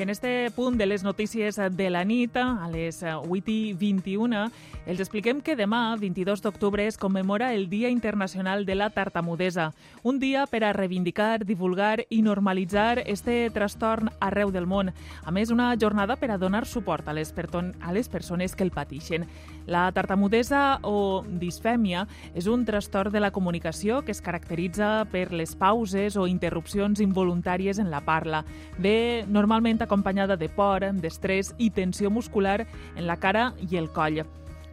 En este punt de les notícies de la nit, a les 8 i 21, els expliquem que demà, 22 d'octubre, es commemora el Dia Internacional de la Tartamudesa, un dia per a reivindicar, divulgar i normalitzar este trastorn arreu del món. A més, una jornada per a donar suport a les, a les persones que el pateixen. La tartamudesa o disfèmia és un trastorn de la comunicació que es caracteritza per les pauses o interrupcions involuntàries en la parla. Ve normalment acompanyada de por, d'estrès i tensió muscular en la cara i el coll.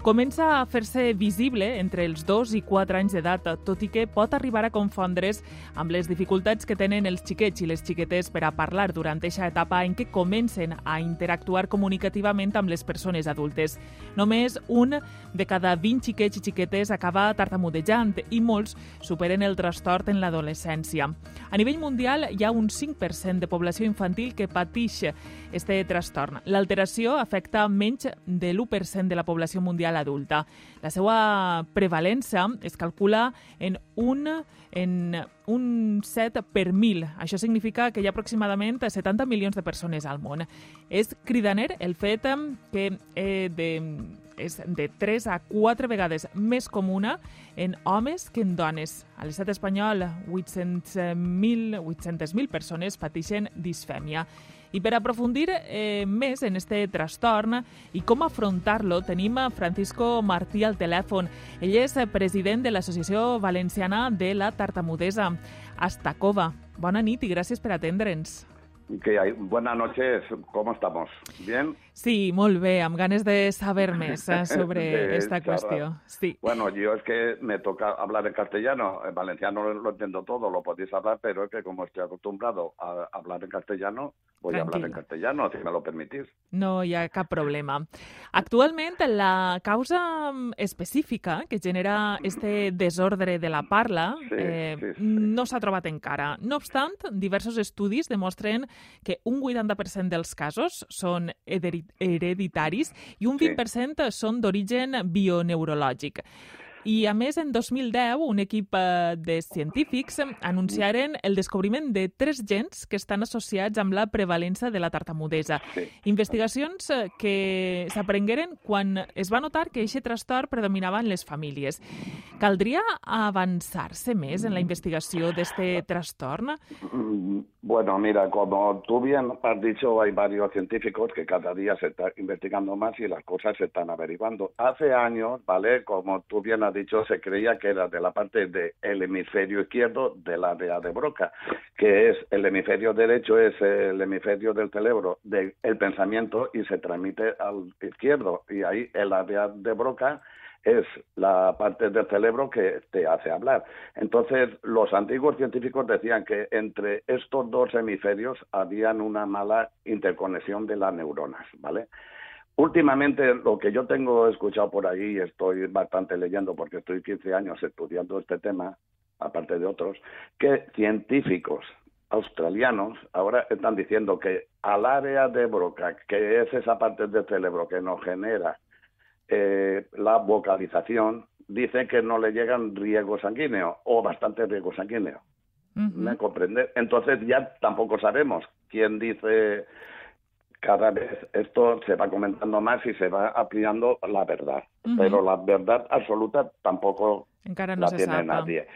Comença a fer-se visible entre els 2 i 4 anys d'edat, tot i que pot arribar a confondre's amb les dificultats que tenen els xiquets i les xiquetes per a parlar durant aquesta etapa en què comencen a interactuar comunicativament amb les persones adultes. Només un de cada 20 xiquets i xiquetes acaba tartamudejant i molts superen el trastorn en l'adolescència. A nivell mundial hi ha un 5% de població infantil que pateix este trastorn. L'alteració afecta menys de l'1% de la població mundial adulta. La seva prevalença es calcula en un, en un 7 per 1.000. Això significa que hi ha aproximadament 70 milions de persones al món. És cridaner el fet que eh, de, és de 3 a 4 vegades més comuna en homes que en dones. A l'estat espanyol, 800.000 800 persones pateixen disfèmia. I per aprofundir eh, més en este trastorn i com afrontar-lo, tenim a Francisco Martí al telèfon. Ell és president de l'Associació Valenciana de la Tartamudesa, Astacova. Bona nit i gràcies per atendre'ns. Que hay. Buenas noches, ¿cómo estamos? ¿Bien? Sí, molt bé, amb ganes de saber més eh, sobre esta cuestión. Sí. Bueno, yo es que me toca hablar en castellano. En valenciano lo entiendo todo, lo podéis hablar, pero es que como estoy acostumbrado a hablar en castellano, voy Tranquilo. a hablar en castellano, si me lo permitís. No hi ha cap problema. Actualment, la causa específica que genera este desordre de la parla sí, eh, sí, sí. no s'ha trobat encara. No obstant, diversos estudis demostren que un 80% dels casos són hereditaris i un 20% sí. són d'origen bioneurològic. I, a més, en 2010, un equip eh, de científics anunciaren el descobriment de tres gens que estan associats amb la prevalença de la tartamudesa. Sí. Investigacions eh, que s'aprengueren quan es va notar que aquest trastorn predominava en les famílies. Caldria avançar-se més en la investigació d'este trastorn? Bueno, mira, como tú bien has dicho, hay varios científicos que cada día se está investigando más y las cosas se están averiguando. Hace años, ¿vale? Como tú bien has dicho, se creía que era de la parte del hemisferio izquierdo del área de Broca, que es el hemisferio derecho, es el hemisferio del cerebro del pensamiento y se transmite al izquierdo. Y ahí el área de Broca es la parte del cerebro que te hace hablar. Entonces, los antiguos científicos decían que entre estos dos hemisferios habían una mala interconexión de las neuronas, ¿vale? Últimamente, lo que yo tengo escuchado por ahí, y estoy bastante leyendo porque estoy 15 años estudiando este tema, aparte de otros, que científicos australianos ahora están diciendo que al área de Broca, que es esa parte del cerebro que nos genera eh, la vocalización, dicen que no le llegan riego sanguíneo o bastante riego sanguíneo. Uh -huh. ¿Me comprende? Entonces ya tampoco sabemos quién dice cada vez esto se va comentando más y se va ampliando la verdad. Uh -huh. Pero la verdad absoluta tampoco no la tiene nadie.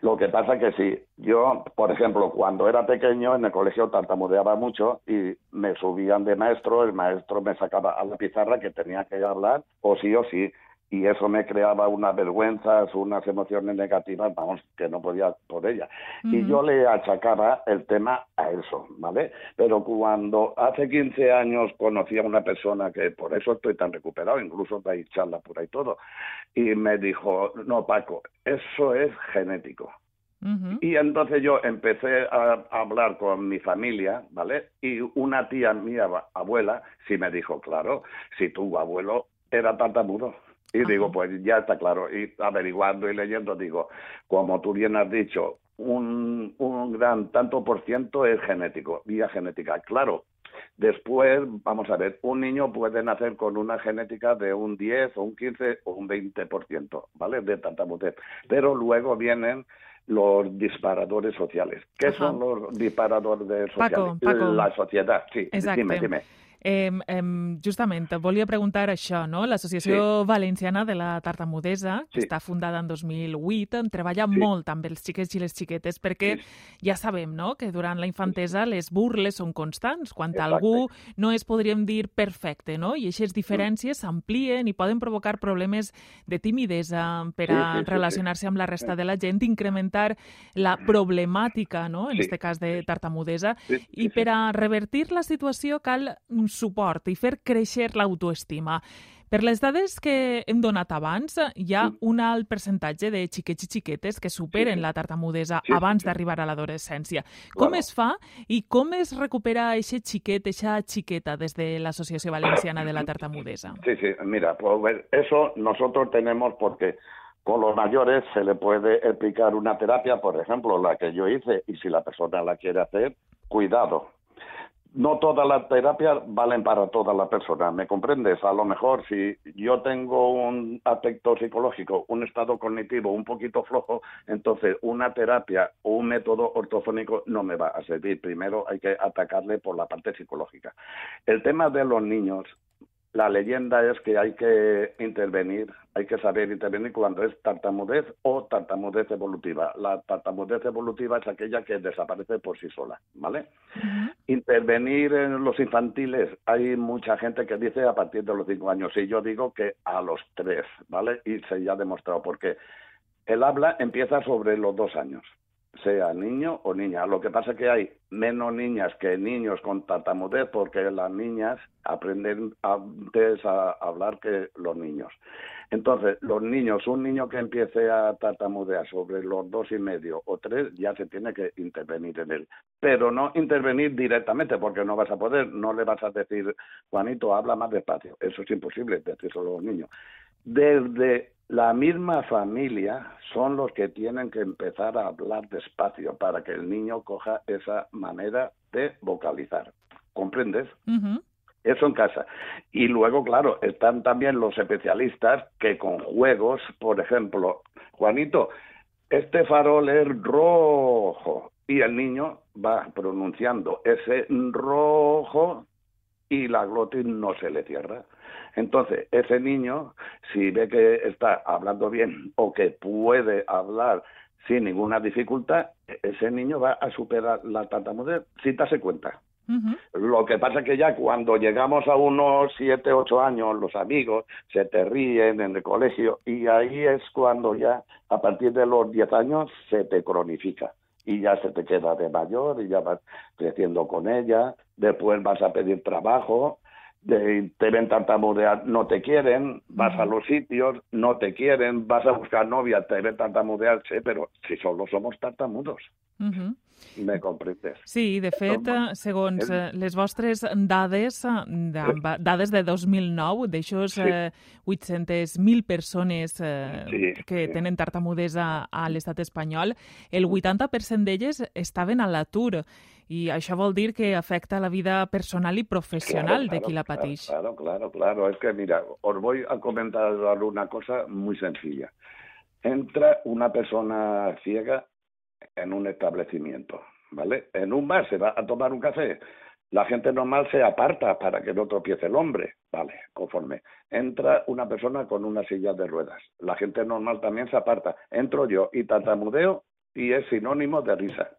Lo que pasa que sí, yo, por ejemplo, cuando era pequeño en el colegio tartamudeaba mucho y me subían de maestro, el maestro me sacaba a la pizarra que tenía que hablar o sí o sí y eso me creaba unas vergüenzas, unas emociones negativas, vamos, que no podía por ella. Uh -huh. Y yo le achacaba el tema a eso, ¿vale? Pero cuando hace 15 años conocí a una persona que por eso estoy tan recuperado, incluso hay charla por ahí todo, y me dijo, no, Paco, eso es genético. Uh -huh. Y entonces yo empecé a hablar con mi familia, ¿vale? Y una tía mía, abuela, sí me dijo, claro, si tu abuelo era tartamudo. Y Ajá. digo, pues ya está claro. Y averiguando y leyendo, digo, como tú bien has dicho, un, un gran tanto por ciento es genético, vía genética. Claro, Después, vamos a ver, un niño puede nacer con una genética de un 10 o un 15 o un 20%, ¿vale? De tartamudez. Pero luego vienen los disparadores sociales. ¿Qué Ajá. son los disparadores sociales? Paco, Paco. La sociedad, sí. Exacte. Dime, dime. Eh, eh, justament, volia preguntar això, no? L'Associació Valenciana de la Tartamudesa, que Sí. està fundada en 2008, en treballa Sí. molt amb els xiquets i les xiquetes, perquè ja sabem, no?, que durant la infantesa les burles són constants. Quan Exacte. algú no és, podríem dir, perfecte, no?, i aquestes diferències s'amplien i poden provocar problemes de timidesa per Sí, a sí, sí, sí. relacionar-se amb la resta de la gent, incrementar la problemàtica, no?, en Sí. este cas de tartamudesa, Sí, sí, i sí. per a revertir la situació cal suport i fer créixer l'autoestima. Per les dades que hem donat abans, hi ha un alt percentatge de xiquets i xiquetes que superen la tartamudesa abans d'arribar a l'adolescència. Com es fa i com es recupera eixe xiquet, eixa xiqueta des de l'Associació Valenciana de la Tartamudesa? Sí, sí, mira, pues eso nosotros tenemos porque con los mayores se le puede explicar una terapia, por ejemplo, la que yo hice, y si la persona la quiere hacer, cuidado. No todas las terapias valen para toda la persona, ¿me comprendes? A lo mejor si yo tengo un aspecto psicológico, un estado cognitivo un poquito flojo, entonces una terapia o un método ortofónico no me va a servir. Primero hay que atacarle por la parte psicológica. El tema de los niños, la leyenda es que hay que intervenir, hay que saber intervenir cuando es tartamudez o tartamudez evolutiva. La tartamudez evolutiva es aquella que desaparece por sí sola, ¿vale? Intervenir en los infantiles, hay mucha gente que dice a partir de los cinco años, y yo digo que a los tres, ¿vale? Y se ya ha demostrado, porque el habla empieza sobre los dos años, sea niño o niña. Lo que pasa es que hay menos niñas que niños con tartamudez, porque las niñas aprenden antes a hablar que los niños. Entonces, los niños, un niño que empiece a tartamudear sobre los dos y medio o tres, ya se tiene que intervenir en él. Pero no intervenir directamente, porque no vas a poder, no le vas a decir, Juanito, habla más despacio. Eso es imposible decírselo a los niños. Desde la misma familia son los que tienen que empezar a hablar despacio para que el niño coja esa manera de vocalizar. ¿Comprendes? Eso en casa. Y luego, claro, están también los especialistas que con juegos, por ejemplo, Juanito, este farol es rojo. Y el niño va pronunciando ese rojo y la glotis no se le cierra. Entonces, ese niño, si ve que está hablando bien o que puede hablar sin ninguna dificultad, ese niño va a superar la tartamudez sin darse cuenta. Lo que pasa es que ya cuando llegamos a unos 7, 8 años, los amigos se te ríen en el colegio y ahí es cuando ya, a partir de los 10 años, se te cronifica y ya se te queda de mayor y ya vas creciendo con ella, después vas a pedir trabajo, de- te ven tartamudear, no te quieren, vas a los sitios, no te quieren, vas a buscar novia, te ven tartamudear, sí, pero si solo somos tartamudos, Ujú. Me comprendes. Sí, de fet, eh, segons eh, les vostres dades, eh, de, dades de 2009, d'aixòs Sí. eh, 800.000 persones Sí, que sí. tenen tartamudesa a l'estat espanyol, el 80% d'elles estaven a l'atur. I això vol dir que afecta la vida personal i professional de qui la claro, pateix. Claro, claro, claro. Es que mira, os voy a comentar una cosa muy sencilla. Entra una persona ciega en un establecimiento, ¿vale? En un bar se va a tomar un café. La gente normal se aparta para que no tropiece el hombre, ¿vale? Conforme. Entra una persona con una silla de ruedas. La gente normal también se aparta. Entro yo y tartamudeo y es sinónimo de risa.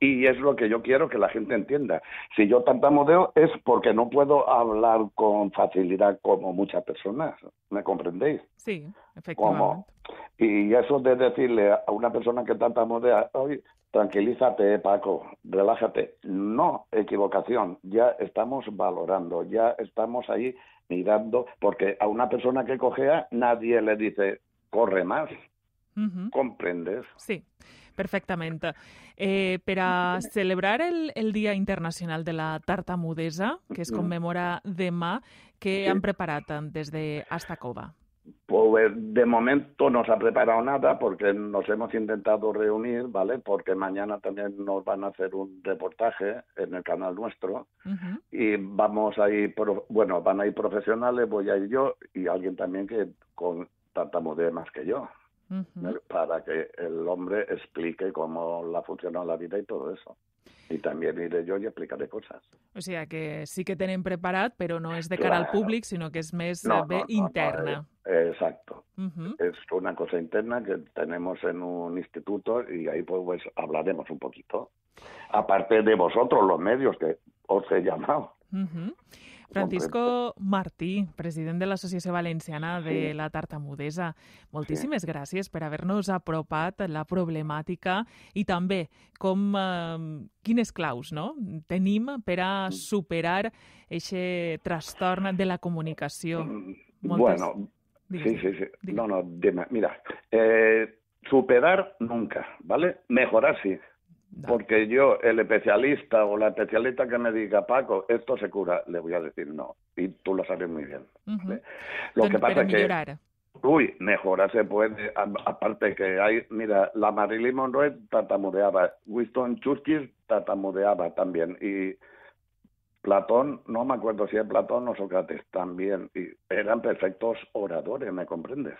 Y es lo que yo quiero que la gente entienda. Si yo tartamudeo es porque no puedo hablar con facilidad como muchas personas. ¿Me comprendéis? Sí, efectivament. Como, y eso de decirle a una persona que tartamudea, oye, tranquilízate, Paco, relájate. No, equivocación. Ya estamos valorando, ya estamos ahí mirando, porque a una persona que cojea nadie le dice, corre más. ¿Comprendes? Sí, perfectament. Eh, per a celebrar el, el Dia Internacional de la Tartamudesa, que es commemora demà, Sí. han preparat des de Astacova? Pues de momento no se ha preparado nada porque nos hemos intentado reunir, ¿vale? Porque mañana también nos van a hacer un reportaje en el canal nuestro y vamos a ir, bueno, van a ir profesionales, voy a ir yo y alguien también que con tartamudee más que yo, para que el hombre explique cómo la funciona la vida y todo eso. I també aniré jo i explicaré coses. O sigui que sí que tenen preparat, però no és de cara claro. al públic, sinó que no, no, no, interna. No, eh, exacto. Uh -huh. Es una cosa interna que tenemos en un instituto y ahí pues hablaremos un poquito. Aparte de vosotros, los medios que os he llamado. Uh -huh. Francisco Martí, president de l'Associació Valenciana de sí. la Tartamudesa, moltíssimes sí. gràcies per haver-nos apropat la problemàtica i també com eh, quines claus no? tenim per a mm. superar aquest trastorn de la comunicació. Mm, Moltes... Bueno, sí, sí, sí. No, no, dime. Mira, eh, superar nunca, ¿vale? Mejorar sí. Porque yo, el especialista o la especialista que me diga, Paco, esto se cura, le voy a decir no. Y tú lo sabes muy bien. Lo que pasa es que... Uy, mejorar se puede, aparte que hay, mira, la Marilyn Monroe tartamudeaba, Winston Churchill tartamudeaba también, y Platón, no me acuerdo si es Platón o Sócrates también, y eran perfectos oradores, ¿me comprendes?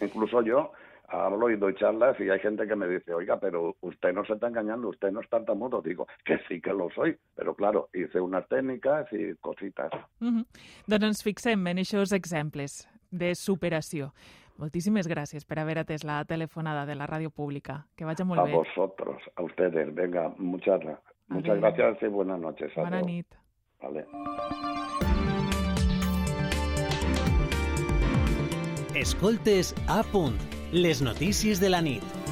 Incluso yo, hablo y doy charlas y hay gente que me dice, oiga, pero usted no se está engañando, usted no es tartamudo. Digo, que sí que lo soy, pero claro, hice unas técnicas y cositas. Uh -huh. Doncs ens fixem en aquests exemples de superació. Moltíssimes gràcies per haver atès la telefonada de la ràdio pública. Que vagi molt a bé. A vosotros, a ustedes. Venga, muchas, muchas gracias y buenas noches. Bona nit. Vale. Escoltes a punt les notícies de la nit.